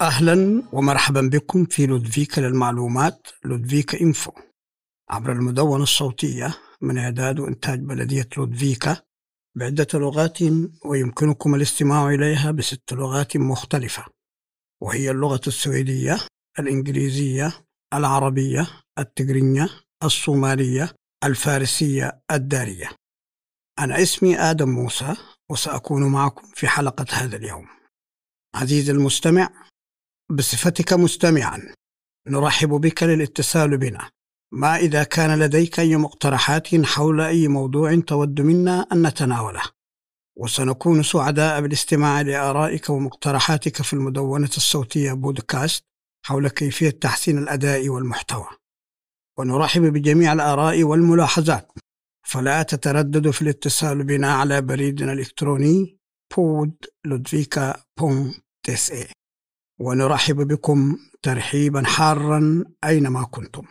أهلا ومرحبا بكم في لودفيكا للمعلومات لودفيكا إنفو. عبر المدونة الصوتية من إعداد وإنتاج بلدية لودفيكا بعدة لغات ويمكنكم الاستماع إليها بست لغات مختلفة وهي اللغة السويدية الإنجليزية العربية التجرينية الصومالية الفارسية الدارية. أنا اسمي آدم موسى وسأكون معكم في حلقة هذا اليوم. عزيزي المستمع بصفتك مستمعا نرحب بك للاتصال بنا. ما إذا كان لديك أي مقترحات حول أي موضوع تود منا أن نتناوله. وسنكون سعداء بالاستماع لآرائك ومقترحاتك في المدونة الصوتية بودكاست حول كيفية تحسين الأداء والمحتوى. ونرحب بجميع الآراء والملاحظات. فلا تترددوا في الاتصال بنا على بريدنا الإلكتروني بود لودفيكا ونرحب بكم ترحيبا حارا أينما كنتم.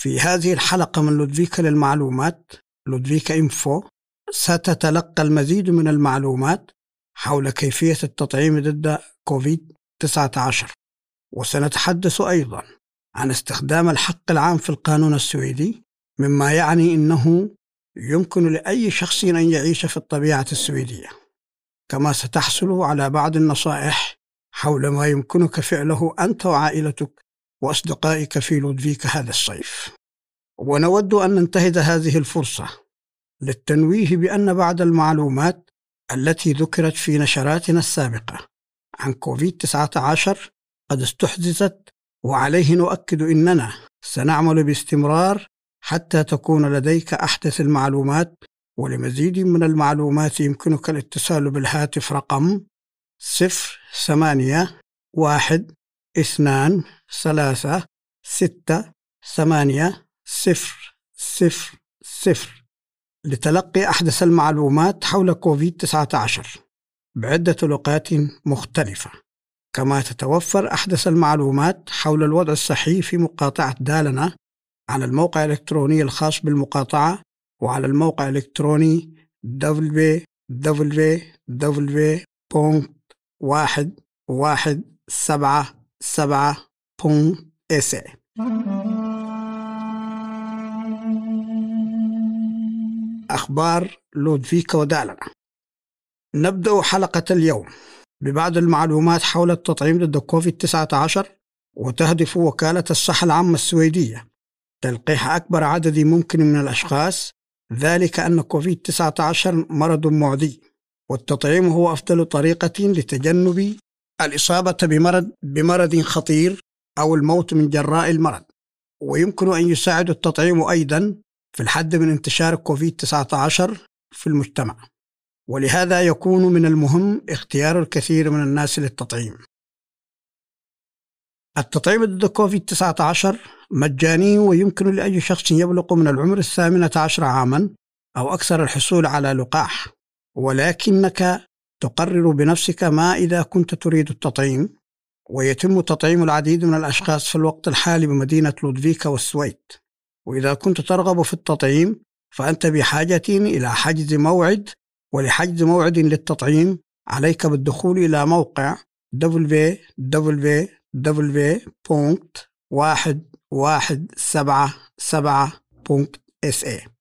في هذه الحلقة من لودفيكا للمعلومات لودفيكا إنفو ستتلقى المزيد من المعلومات حول كيفية التطعيم ضد كوفيد 19 وسنتحدث أيضا عن استخدام الحق العام في القانون السويدي مما يعني أنه يمكن لأي شخص أن يعيش في الطبيعة السويدية. كما ستحصل على بعض النصائح حول ما يمكنك فعله أنت وعائلتك وأصدقائك في لودفيك هذا الصيف. ونود أن ننتهز هذه الفرصة للتنويه بأن بعض المعلومات التي ذكرت في نشراتنا السابقة عن كوفيد 19 قد استحدثت وعليه نؤكد إننا سنعمل باستمرار حتى تكون لديك أحدث المعلومات ولمزيد من المعلومات يمكنك الاتصال بالهاتف رقم صفر ثمانية واحد اثنان ثلاثة ستة ثمانية صفر صفر صفر. لتلقي أحدث المعلومات حول كوفيد 19 بعدة لغات مختلفة. كما تتوفر أحدث المعلومات حول الوضع الصحي في مقاطعة دالنا على الموقع الإلكتروني الخاص بالمقاطعة وعلى الموقع الإلكتروني www.117.sa أخبار لودفيكا ودالنا نبدأ حلقة اليوم. ببعض المعلومات حول التطعيم ضد كوفيد 19 وتهدف وكالة الصحة العامة السويدية. تلقيح أكبر عدد ممكن من الأشخاص ذلك أن كوفيد 19 مرض معدي. والتطعيم هو أفضل طريقة لتجنب الإصابة بمرض بمرض خطير أو الموت من جراء المرض. ويمكن أن يساعد التطعيم أيضا في الحد من انتشار كوفيد 19 في المجتمع. ولهذا يكون من المهم اختيار الكثير من الناس للتطعيم. التطعيم ضد كوفيد 19 مجاني ويمكن لأي شخص يبلغ من العمر الثامنة عشر عاما أو أكثر الحصول على لقاح. ولكنك تقرر بنفسك ما إذا كنت تريد التطعيم ويتم تطعيم العديد من الأشخاص في الوقت الحالي بمدينة لودفيكا والسويد. وإذا كنت ترغب في التطعيم فأنت بحاجة إلى حجز موعد ولحجز موعد للتطعيم عليك بالدخول إلى موقع www.117.sa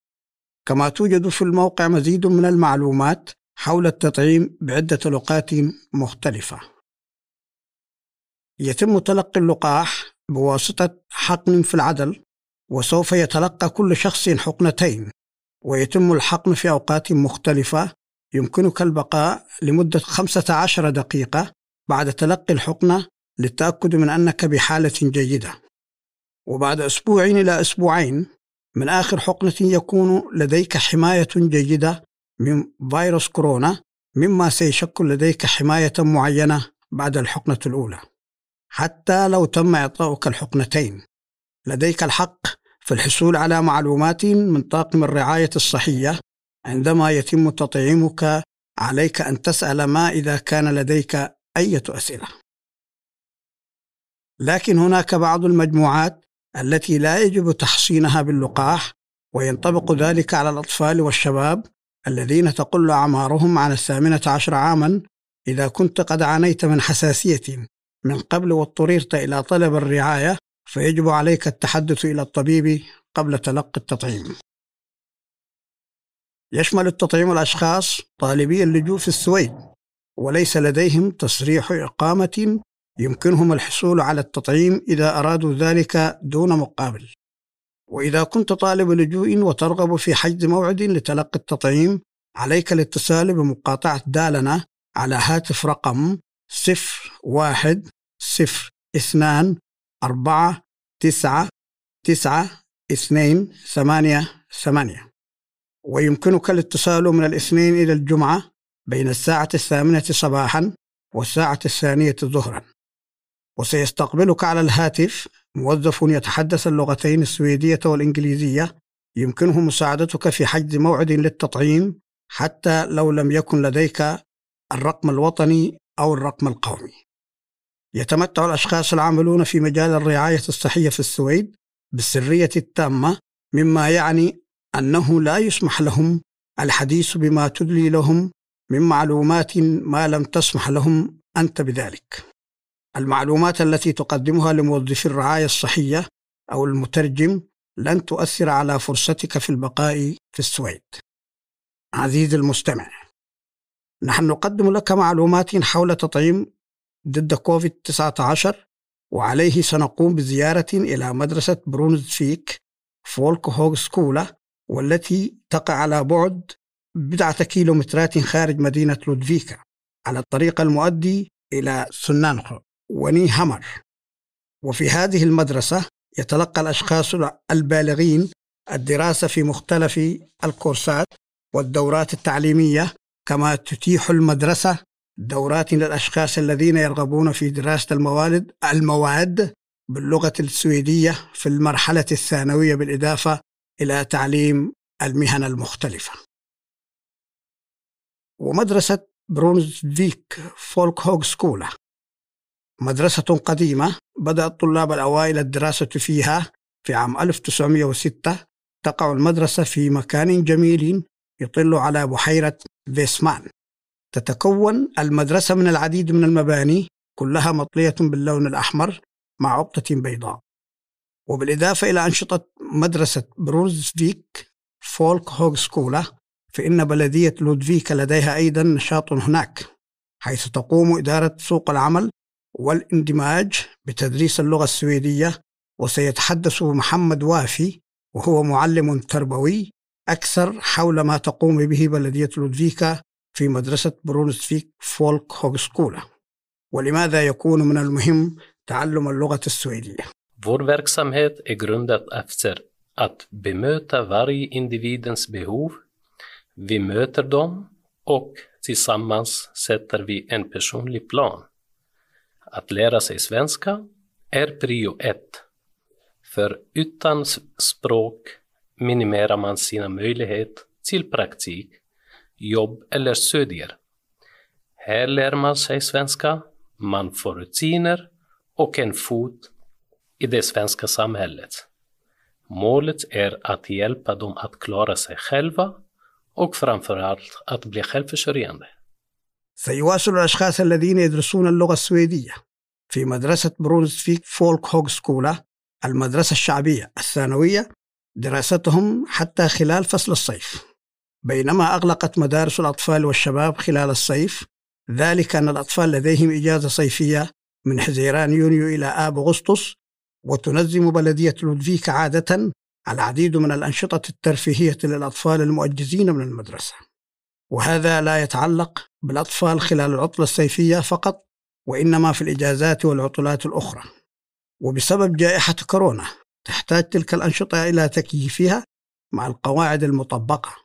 كما توجد في الموقع مزيد من المعلومات حول التطعيم بعدة لغات مختلفة. يتم تلقي اللقاح بواسطة حقن في العدل وسوف يتلقى كل شخص حقنتين ويتم الحقن في أوقات مختلفة. يمكنك البقاء لمدة 15 دقيقة بعد تلقي الحقنة للتأكد من أنك بحالة جيدة. وبعد أسبوع إلى أسبوعين من آخر حقنة يكون لديك حماية جيدة من فيروس كورونا مما سيشكل لديك حماية معينة بعد الحقنة الأولى. حتى لو تم إعطاؤك الحقنتين. لديك الحق في الحصول على معلومات من طاقم الرعاية الصحية عندما يتم تطعيمك عليك أن تسأل ما إذا كان لديك أي أسئلة. لكن هناك بعض المجموعات التي لا يجب تحصينها باللقاح وينطبق ذلك على الأطفال والشباب الذين تقل أعمارهم عن الثامنة عشر عاما إذا كنت قد عانيت من حساسية من قبل واضطررت إلى طلب الرعاية فيجب عليك التحدث إلى الطبيب قبل تلقي التطعيم. يشمل التطعيم الأشخاص طالبي اللجوء في السويد وليس لديهم تصريح إقامة يمكنهم الحصول على التطعيم إذا أرادوا ذلك دون مقابل. وإذا كنت طالب لجوء وترغب في حجز موعد لتلقي التطعيم عليك الاتصال بمقاطعة دالنا على هاتف رقم صفر واحد صفر اثنان أربعة تسعة تسعة اثنين ثمانية ثمانية. ويمكنك الاتصال من الاثنين إلى الجمعة بين الساعة الثامنة صباحا والساعة الثانية ظهرا. وسيستقبلك على الهاتف موظف يتحدث اللغتين السويدية والإنجليزية. يمكنه مساعدتك في حجز موعد للتطعيم حتى لو لم يكن لديك الرقم الوطني أو الرقم القومي. يتمتع الأشخاص العاملون في مجال الرعاية الصحية في السويد بالسرية التامة مما يعني أنه لا يسمح لهم الحديث بما تدلي لهم من معلومات ما لم تسمح لهم أنت بذلك. المعلومات التي تقدمها لموظفي الرعاية الصحية أو المترجم لن تؤثر على فرصتك في البقاء في السويد. عزيزي المستمع نحن نقدم لك معلومات حول تطعيم ضد كوفيد 19 وعليه سنقوم بزيارة إلى مدرسة برونزفيك فولك هوغ سكولا والتي تقع على بعد بضعة كيلومترات خارج مدينة لودفيكا على الطريق المؤدي إلى سنانخو. وني همر. وفي هذه المدرسة يتلقى الأشخاص البالغين الدراسة في مختلف الكورسات والدورات التعليمية كما تتيح المدرسة دورات للأشخاص الذين يرغبون في دراسة المواد المواد باللغة السويدية في المرحلة الثانوية بالإضافة إلى تعليم المهن المختلفة. ومدرسة برونزفيك فولك هوغ سكولا مدرسة قديمة بدأ الطلاب الأوائل الدراسة فيها في عام 1906 تقع المدرسة في مكان جميل يطل على بحيرة فيسمان. تتكون المدرسة من العديد من المباني كلها مطلية باللون الأحمر مع عقدة بيضاء. وبالإضافة إلى أنشطة مدرسة بروزفيك فولك هوغ سكولا فإن بلدية لودفيكا لديها أيضا نشاط هناك حيث تقوم إدارة سوق العمل والاندماج بتدريس اللغة السويدية وسيتحدث محمد وافي وهو معلم تربوي أكثر حول ما تقوم به بلدية لودفيكا في مدرسة برونسفيك فولك هوغسكولا ولماذا يكون من المهم تعلم اللغة السويدية Vår verksamhet är grundad efter att bemöta varje individens behov. Vi möter dem och tillsammans sätter vi en personlig plan. Att lära sig svenska är prio ett. För utan språk minimerar man sina möjligheter till praktik, jobb eller studier. Här lär man sig svenska, man får rutiner och en fot i det svenska samhället. Målet är att hjälpa dem att klara sig själva och framförallt att bli självförsörjande. سيواصل الأشخاص الذين يدرسون اللغة السويدية في مدرسة برونسفيك فولك هوغ سكولا المدرسة الشعبية الثانوية دراستهم حتى خلال فصل الصيف. بينما أغلقت مدارس الأطفال والشباب خلال الصيف ذلك أن الأطفال لديهم إجازة صيفية من حزيران يونيو إلى آب أغسطس وتنظم بلدية لودفيك عادة العديد من الأنشطة الترفيهية للأطفال المؤجزين من المدرسة. وهذا لا يتعلق بالأطفال خلال العطلة الصيفية فقط وإنما في الإجازات والعطلات الأخرى. وبسبب جائحة كورونا تحتاج تلك الأنشطة إلى تكييفها مع القواعد المطبقة.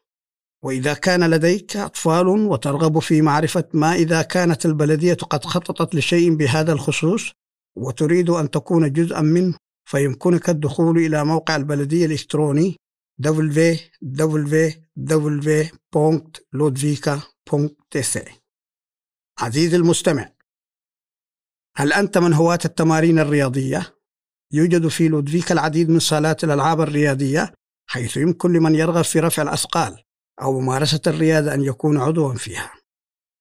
وإذا كان لديك أطفال وترغب في معرفة ما إذا كانت البلدية قد خططت لشيء بهذا الخصوص وتريد أن تكون جزءا منه فيمكنك الدخول إلى موقع البلدية الإلكتروني www.ludvika.se عزيزي المستمع هل أنت من هواة التمارين الرياضية؟ يوجد في لودفيك العديد من صالات الألعاب الرياضية حيث يمكن لمن يرغب في رفع الأثقال أو ممارسة الرياضة أن يكون عضوا فيها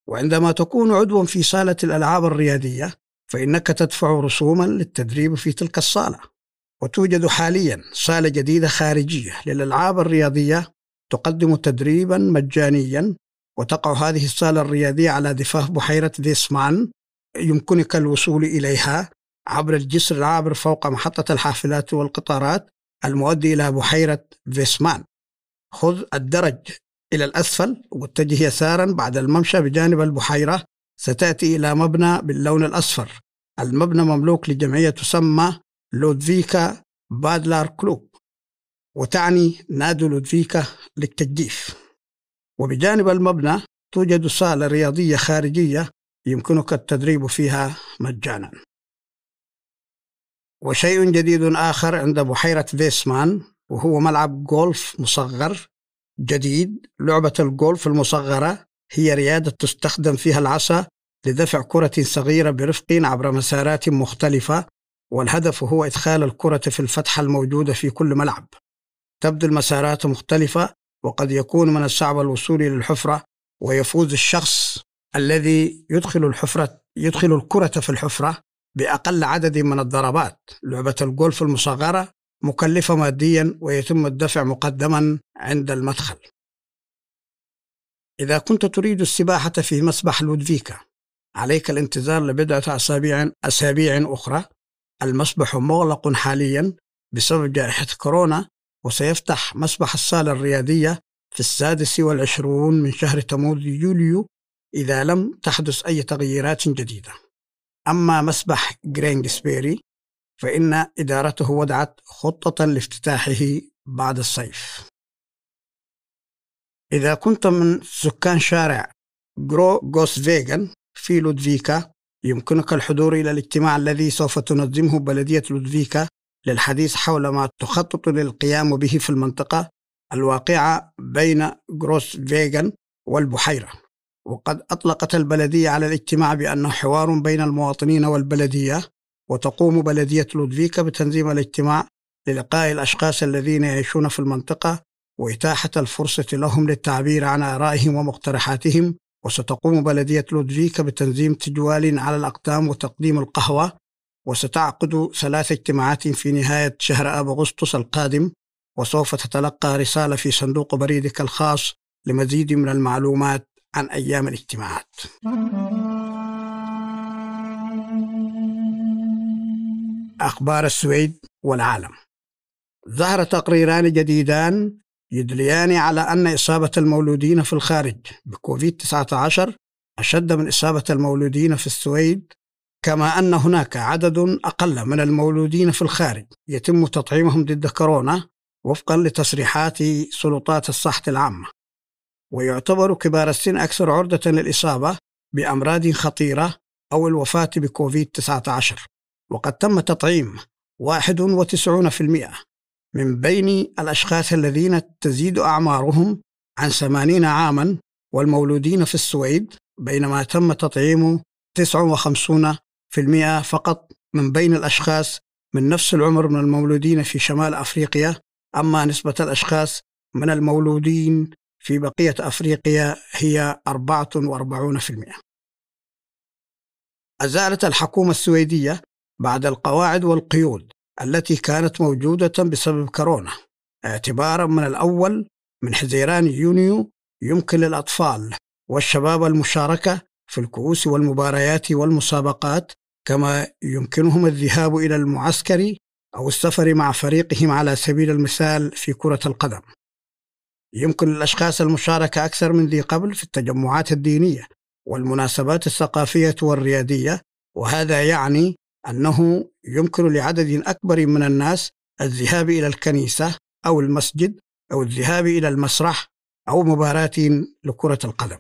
وعندما تكون عضوا في صالة الألعاب الرياضية فإنك تدفع رسوما للتدريب في تلك الصالة وتوجد حاليا صالة جديدة خارجية للألعاب الرياضية تقدم تدريبا مجانيا وتقع هذه الصالة الرياضية على ضفاف بحيرة ديسمان يمكنك الوصول إليها عبر الجسر العابر فوق محطة الحافلات والقطارات المؤدي إلى بحيرة فيسمان. خذ الدرج إلى الأسفل واتجه يسارا بعد الممشى بجانب البحيرة. ستأتي إلى مبنى باللون الأصفر. المبنى مملوك لجمعية تسمى لودفيكا Paddlarklubb وتعني نادي لودفيكا للتجديف. وبجانب المبنى توجد صالة رياضية خارجية يمكنك التدريب فيها مجانا. وشيء جديد آخر عند بحيرة فيسمان وهو ملعب جولف مصغر جديد. لعبة الجولف المصغرة هي رياضة تستخدم فيها العصا لدفع كرة صغيرة برفق عبر مسارات مختلفة والهدف هو إدخال الكرة في الفتحة الموجودة في كل ملعب. تبدو المسارات مختلفة وقد يكون من الصعب الوصول إلى الحفرة ويفوز الشخص الذي يدخل الحفرة يدخل الكرة في الحفرة بأقل عدد من الضربات. لعبة الجولف المصغرة مكلفة ماديا ويتم الدفع مقدما عند المدخل. إذا كنت تريد السباحة في مسبح لودفيكا عليك الانتظار لبضعة أسابيع أسابيع أخرى. المسبح مغلق حاليا بسبب جائحة كورونا وسيفتح مسبح الصالة الرياضية في السادس والعشرون من شهر تموز يوليو إذا لم تحدث أي تغييرات جديدة. أما مسبح جرينجسبيري فإن إدارته وضعت خطة لافتتاحه بعد الصيف. إذا كنت من سكان شارع جرو جوس فيغن في لودفيكا يمكنك الحضور إلى الاجتماع الذي سوف تنظمه بلدية لودفيكا للحديث حول ما تخطط للقيام به في المنطقة الواقعة بين جروس فيغن والبحيرة. وقد أطلقت البلدية على الاجتماع بأنه حوار بين المواطنين والبلدية وتقوم بلدية لودفيكا بتنظيم الاجتماع للقاء الأشخاص الذين يعيشون في المنطقة وإتاحة الفرصة لهم للتعبير عن آرائهم ومقترحاتهم وستقوم بلدية لودفيكا بتنظيم تجوال على الأقدام وتقديم القهوة وستعقد ثلاث اجتماعات في نهاية شهر آب أغسطس القادم وسوف تتلقى رسالة في صندوق بريدك الخاص لمزيد من المعلومات. عن أيام الاجتماعات. أخبار السويد والعالم. ظهر تقريران جديدان يدليان على أن إصابة المولودين في الخارج بكوفيد 19 أشد من إصابة المولودين في السويد كما أن هناك عدد أقل من المولودين في الخارج يتم تطعيمهم ضد كورونا وفقا لتصريحات سلطات الصحة العامة. ويعتبر كبار السن أكثر عرضة للإصابة بأمراض خطيرة أو الوفاة بكوفيد 19 وقد تم تطعيم 91% من بين الأشخاص الذين تزيد أعمارهم عن 80 عاما والمولودين في السويد بينما تم تطعيم 59% فقط من بين الأشخاص من نفس العمر من المولودين في شمال أفريقيا. أما نسبة الأشخاص من المولودين في بقية أفريقيا هي 44% أزالت الحكومة السويدية بعد القواعد والقيود التي كانت موجودة بسبب كورونا اعتبارا من الأول من حزيران يونيو يمكن للأطفال والشباب المشاركة في الكؤوس والمباريات والمسابقات كما يمكنهم الذهاب إلى المعسكر أو السفر مع فريقهم على سبيل المثال في كرة القدم. يمكن للأشخاص المشاركة أكثر من ذي قبل في التجمعات الدينية والمناسبات الثقافية والريادية وهذا يعني أنه يمكن لعدد أكبر من الناس الذهاب إلى الكنيسة أو المسجد أو الذهاب إلى المسرح أو مباراة لكرة القدم.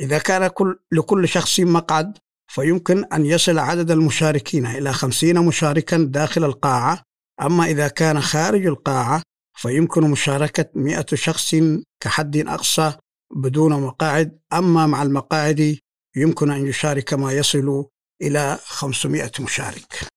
إذا كان كل لكل شخص مقعد فيمكن أن يصل عدد المشاركين إلى خمسين مشاركا داخل القاعة أما إذا كان خارج القاعة فيمكن مشاركة مئة شخص كحد أقصى بدون مقاعد. أما مع المقاعد يمكن أن يشارك ما يصل إلى 500 مشارك.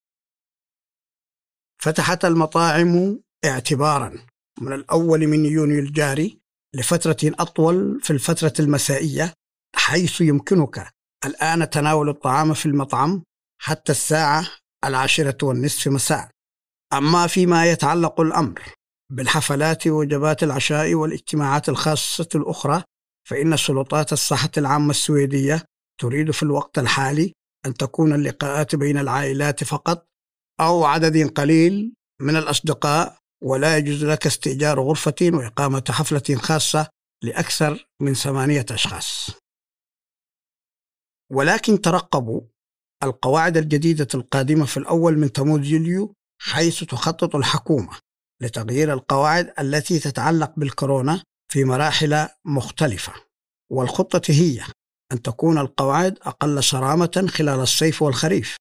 فتحت المطاعم اعتبارا من الأول من يونيو الجاري لفترة أطول في الفترة المسائية حيث يمكنك الآن تناول الطعام في المطعم حتى الساعة العاشرة والنصف مساء. أما فيما يتعلق الأمر بالحفلات ووجبات العشاء والاجتماعات الخاصة الأخرى فإن سلطات الصحة العامة السويدية تريد في الوقت الحالي أن تكون اللقاءات بين العائلات فقط أو عدد قليل من الأصدقاء ولا يجوز لك استئجار غرفة وإقامة حفلة خاصة لأكثر من ثمانية أشخاص. ولكن ترقبوا القواعد الجديدة القادمة في الأول من تموز يوليو حيث تخطط الحكومة. لتغيير القواعد التي تتعلق بالكورونا في مراحل مختلفة. والخطة هي أن تكون القواعد أقل صرامة خلال الصيف والخريف.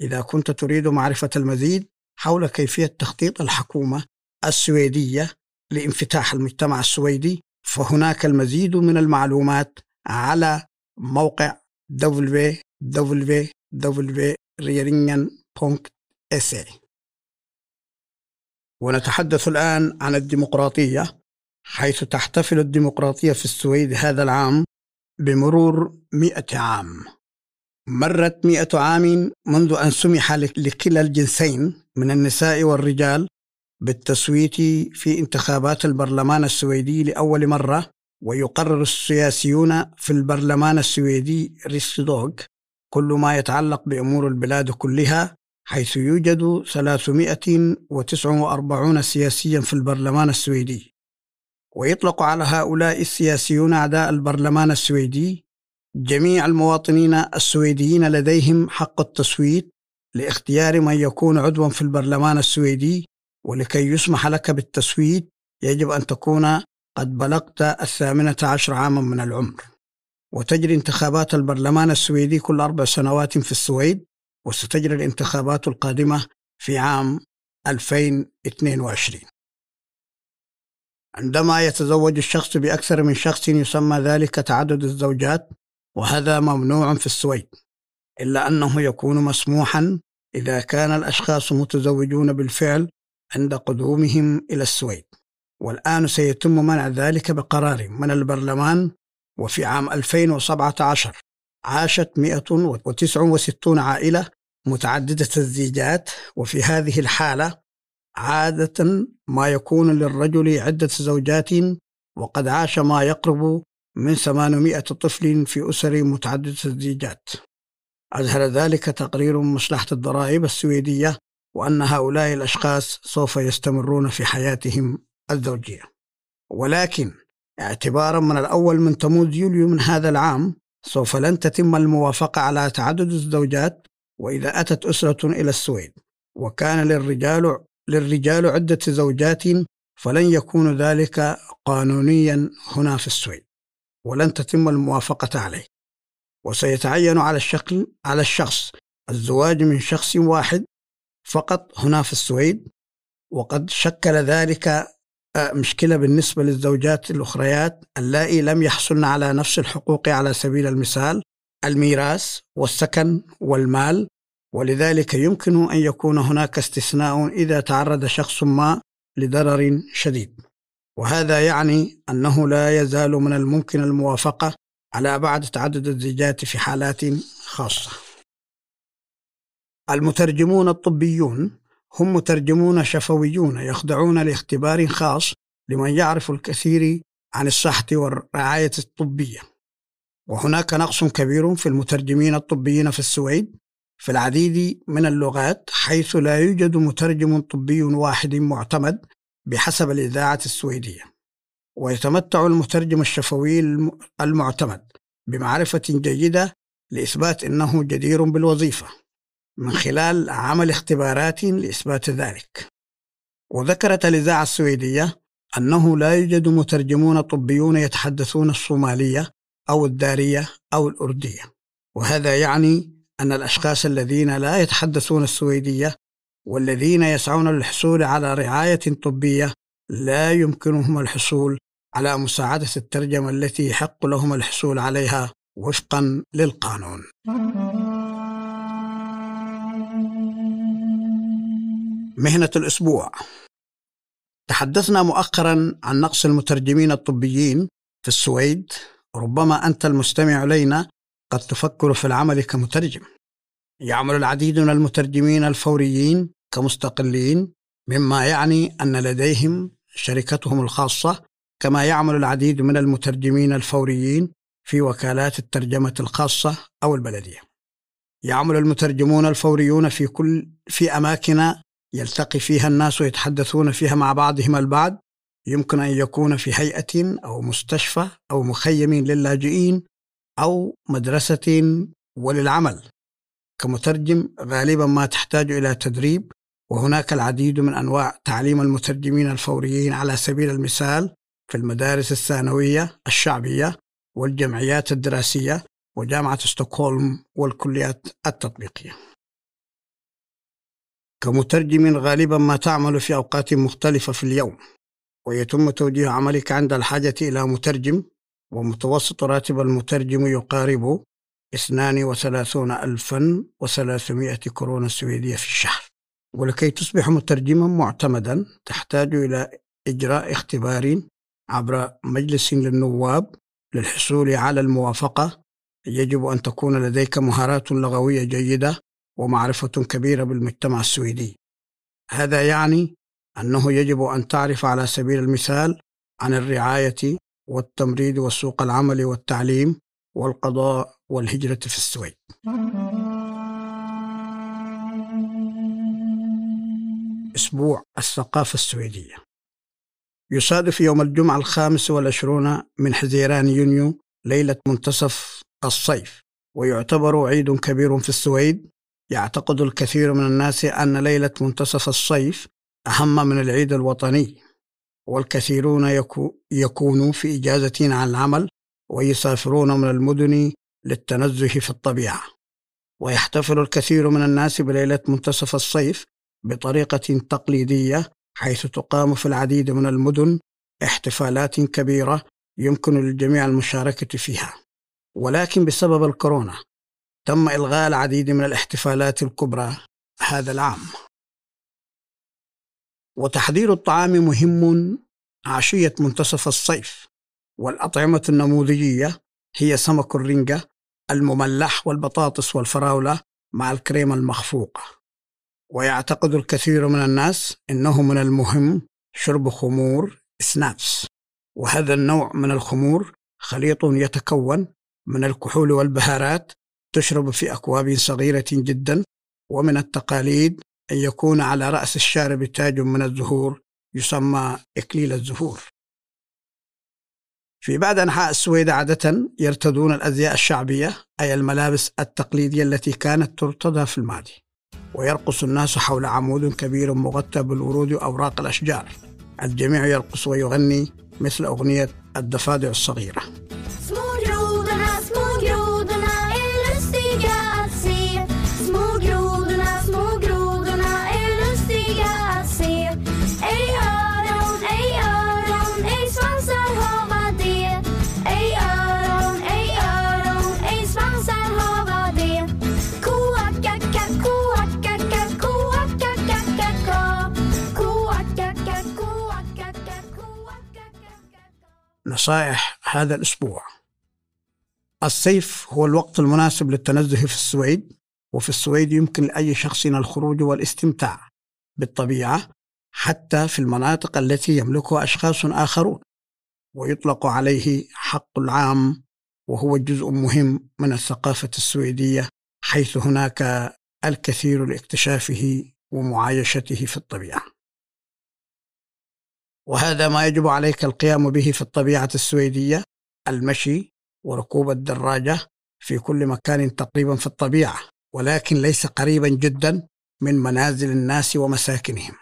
إذا كنت تريد معرفة المزيد حول كيفية تخطيط الحكومة السويدية لانفتاح المجتمع السويدي فهناك المزيد من المعلومات على موقع www.regeringen.se ونتحدث الآن عن الديمقراطية حيث تحتفل الديمقراطية في السويد هذا العام بمرور مئة عام. مرت مئة عام منذ أن سمح لكلا الجنسين من النساء والرجال بالتصويت في انتخابات البرلمان السويدي لأول مرة ويقرر السياسيون في البرلمان السويدي ريسدوغ كل ما يتعلق بأمور البلاد كلها حيث يوجد 349 سياسيا في البرلمان السويدي. ويطلق على هؤلاء السياسيون أعداء البرلمان السويدي جميع المواطنين السويديين لديهم حق التصويت لاختيار من يكون عضوا في البرلمان السويدي ولكي يسمح لك بالتصويت يجب أن تكون قد بلغت الثامنة عشر عاما من العمر. وتجري انتخابات البرلمان السويدي كل أربع سنوات في السويد وستجري الانتخابات القادمة في عام 2022 عندما يتزوج الشخص بأكثر من شخص يسمى ذلك تعدد الزوجات وهذا ممنوع في السويد إلا أنه يكون مسموحا إذا كان الأشخاص متزوجون بالفعل عند قدومهم إلى السويد. والآن سيتم منع ذلك بقرار من البرلمان وفي عام 2017 عاشت 169 عائلة متعددة الزيجات وفي هذه الحالة عادة ما يكون للرجل عدة زوجات وقد عاش ما يقرب من 800 طفل في أسر متعددة الزيجات. أظهر ذلك تقرير مصلحة الضرائب السويدية وأن هؤلاء الأشخاص سوف يستمرون في حياتهم الزوجية. ولكن اعتبارا من الأول من تموز يوليو من هذا العام سوف لن تتم الموافقة على تعدد الزوجات وإذا أتت أسرة إلى السويد. وكان للرجال للرجال عدة زوجات فلن يكون ذلك قانونيا هنا في السويد. ولن تتم الموافقة عليه. وسيتعين على الشكل على الشخص الزواج من شخص واحد فقط هنا في السويد. وقد شكل ذلك مشكلة بالنسبة للزوجات الأخريات اللائي لم يحصلن على نفس الحقوق على سبيل المثال الميراث والسكن والمال ولذلك يمكن أن يكون هناك استثناء إذا تعرض شخص ما لضرر شديد. وهذا يعني أنه لا يزال من الممكن الموافقة على بعض تعدد الزيجات في حالات خاصة. المترجمون الطبيون هم مترجمون شفويون يخضعون لاختبار خاص لمن يعرف الكثير عن الصحة والرعاية الطبية. وهناك نقص كبير في المترجمين الطبيين في السويد في العديد من اللغات حيث لا يوجد مترجم طبي واحد معتمد بحسب الإذاعة السويدية. ويتمتع المترجم الشفوي المعتمد بمعرفة جيدة لإثبات أنه جدير بالوظيفة. من خلال عمل اختبارات لإثبات ذلك وذكرت الإذاعة السويدية أنه لا يوجد مترجمون طبيون يتحدثون الصومالية أو الدارية أو الأردية وهذا يعني أن الأشخاص الذين لا يتحدثون السويدية والذين يسعون للحصول على رعاية طبية لا يمكنهم الحصول على مساعدة الترجمة التي يحق لهم الحصول عليها وفقا للقانون. مهنة الأسبوع. تحدثنا مؤخرا عن نقص المترجمين الطبيين في السويد. ربما أنت المستمع إلينا قد تفكر في العمل كمترجم. يعمل العديد من المترجمين الفوريين كمستقلين مما يعني أن لديهم شركتهم الخاصة كما يعمل العديد من المترجمين الفوريين في وكالات الترجمة الخاصة أو البلدية. يعمل المترجمون الفوريون في كل في أماكن يلتقي فيها الناس ويتحدثون فيها مع بعضهم البعض. يمكن أن يكون في هيئة أو مستشفى أو مخيم للاجئين أو مدرسة وللعمل. كمترجم غالبا ما تحتاج إلى تدريب وهناك العديد من أنواع تعليم المترجمين الفوريين على سبيل المثال في المدارس الثانوية الشعبية والجمعيات الدراسية وجامعة ستوكهولم والكليات التطبيقية. كمترجم غالبا ما تعمل في أوقات مختلفة في اليوم ويتم توجيه عملك عند الحاجة إلى مترجم ومتوسط راتب المترجم يقارب 32 ألفا وثلاثمائة كورونا سويدية في الشهر. ولكي تصبح مترجما معتمدا تحتاج إلى إجراء اختبار عبر مجلس للنواب للحصول على الموافقة. يجب أن تكون لديك مهارات لغوية جيدة ومعرفة كبيرة بالمجتمع السويدي. هذا يعني أنه يجب أن تعرف على سبيل المثال عن الرعاية والتمريض وسوق العمل والتعليم والقضاء والهجرة في السويد. أسبوع الثقافة السويدية. يصادف يوم الجمعة الخامس والعشرون من حزيران يونيو ليلة منتصف الصيف ويعتبر عيد كبير في السويد يعتقد الكثير من الناس أن ليلة منتصف الصيف أهم من العيد الوطني والكثيرون يكونوا في إجازة عن العمل ويسافرون من المدن للتنزه في الطبيعة. ويحتفل الكثير من الناس بليلة منتصف الصيف بطريقة تقليدية حيث تقام في العديد من المدن احتفالات كبيرة يمكن للجميع المشاركة فيها. ولكن بسبب الكورونا تم إلغاء العديد من الاحتفالات الكبرى هذا العام. وتحضير الطعام مهم عشية منتصف الصيف والأطعمة النموذجية هي سمك الرنجة المملح والبطاطس والفراولة مع الكريمة المخفوقة. ويعتقد الكثير من الناس أنه من المهم شرب خمور سنابس وهذا النوع من الخمور خليط يتكون من الكحول والبهارات تشرب في أكواب صغيرة جدا ومن التقاليد أن يكون على رأس الشارب تاج من الزهور يسمى إكليل الزهور. في بعض أنحاء السويد عادة يرتدون الأزياء الشعبية أي الملابس التقليدية التي كانت ترتدى في الماضي ويرقص الناس حول عمود كبير مغطى بالورود وأوراق الأشجار. الجميع يرقص ويغني مثل أغنية الضفادع الصغيرة. نصائح هذا الأسبوع. الصيف هو الوقت المناسب للتنزه في السويد وفي السويد يمكن لأي شخص الخروج والاستمتاع بالطبيعة حتى في المناطق التي يملكها أشخاص آخرون ويطلق عليه حق العام وهو جزء مهم من الثقافة السويدية حيث هناك الكثير لاكتشافه ومعايشته في الطبيعة. وهذا ما يجب عليك القيام به في الطبيعة السويدية المشي وركوب الدراجة في كل مكان تقريبا في الطبيعة ولكن ليس قريبا جدا من منازل الناس ومساكنهم.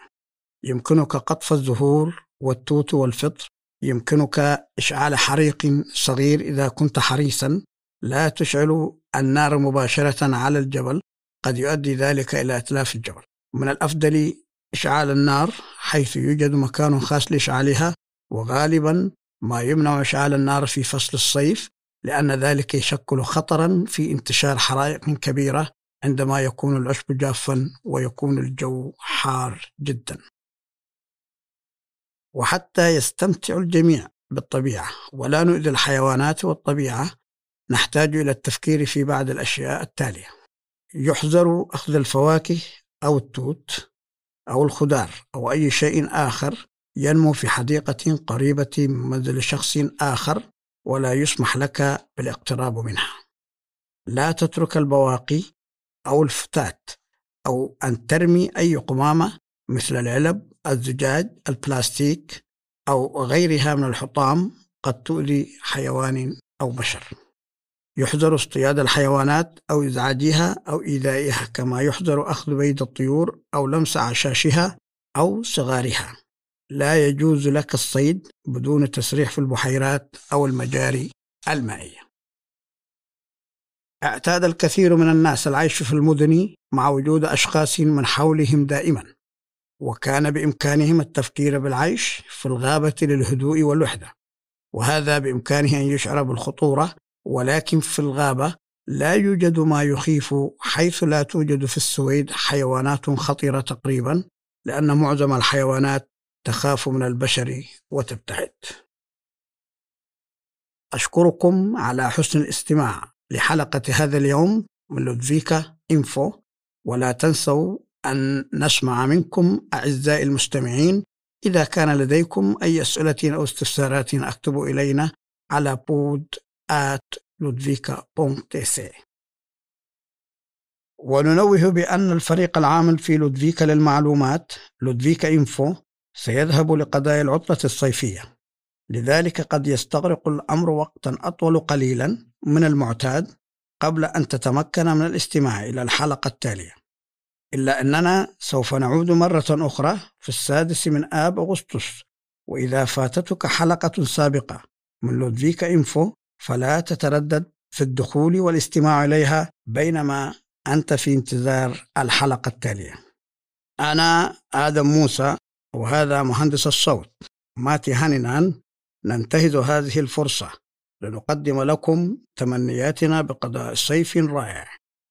يمكنك قطف الزهور والتوت والفطر يمكنك إشعال حريق صغير إذا كنت حريصا. لا تشعل النار مباشرة على الجبل قد يؤدي ذلك إلى إتلاف الجبل. من الأفضل إشعال النار حيث يوجد مكان خاص لإشعالها وغالبا ما يمنع إشعال النار في فصل الصيف لأن ذلك يشكل خطرا في انتشار حرائق كبيرة عندما يكون العشب جافا ويكون الجو حار جدا. وحتى يستمتع الجميع بالطبيعة ولا نؤذي الحيوانات والطبيعة نحتاج إلى التفكير في بعض الأشياء التالية. يحذر أخذ الفواكه أو التوت أو الخضار أو أي شيء آخر ينمو في حديقة قريبة من منزل شخص آخر ولا يسمح لك بالاقتراب منها. لا تترك البواقي أو الفتات أو أن ترمي أي قمامة مثل العلب الزجاج البلاستيك أو غيرها من الحطام قد تؤذي حيوان أو بشر. يحذر اصطياد الحيوانات أو إزعاجها أو إيذائها كما يحذر أخذ بيض الطيور أو لمس أعشاشها أو صغارها. لا يجوز لك الصيد بدون تسريح في البحيرات أو المجاري المائية. اعتاد الكثير من الناس العيش في المدن مع وجود أشخاص من حولهم دائما وكان بإمكانهم التفكير بالعيش في الغابة للهدوء والوحدة وهذا بإمكانه أن يشعر بالخطورة ولكن في الغابة لا يوجد ما يخيف حيث لا توجد في السويد حيوانات خطيرة تقريبا لأن معظم الحيوانات تخاف من البشر وتبتعد. أشكركم على حسن الاستماع لحلقة هذا اليوم من لودفيكا إنفو ولا تنسوا أن نسمع منكم أعزائي المستمعين إذا كان لديكم أي أسئلة أو استفسارات أكتبوا إلينا على بود at ludvika.se وننوه بأن الفريق العامل في لودفيكا للمعلومات لودفيكا إنفو سيذهب لقضاء العطلة الصيفية. لذلك قد يستغرق الأمر وقتا أطول قليلا من المعتاد قبل أن تتمكن من الاستماع إلى الحلقة التالية. إلا أننا سوف نعود مرة أخرى في السادس من آب أغسطس وإذا فاتتك حلقة سابقة من لودفيكا إنفو فلا تتردد في الدخول والاستماع إليها بينما أنت في انتظار الحلقة التالية. أنا آدم موسى وهذا مهندس الصوت. ماتي هانينان. ننتهز هذه الفرصة لنقدم لكم تمنياتنا بقضاء صيف رائع.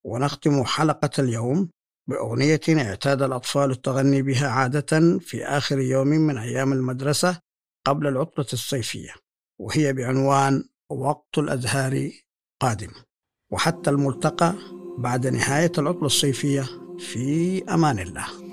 ونختم حلقة اليوم بأغنية اعتاد الأطفال التغني بها عادة في آخر يوم من أيام المدرسة قبل العطلة الصيفية وهي بعنوان وقت الأزهار قادم وحتى الملتقى بعد نهاية العطلة الصيفية في أمان الله.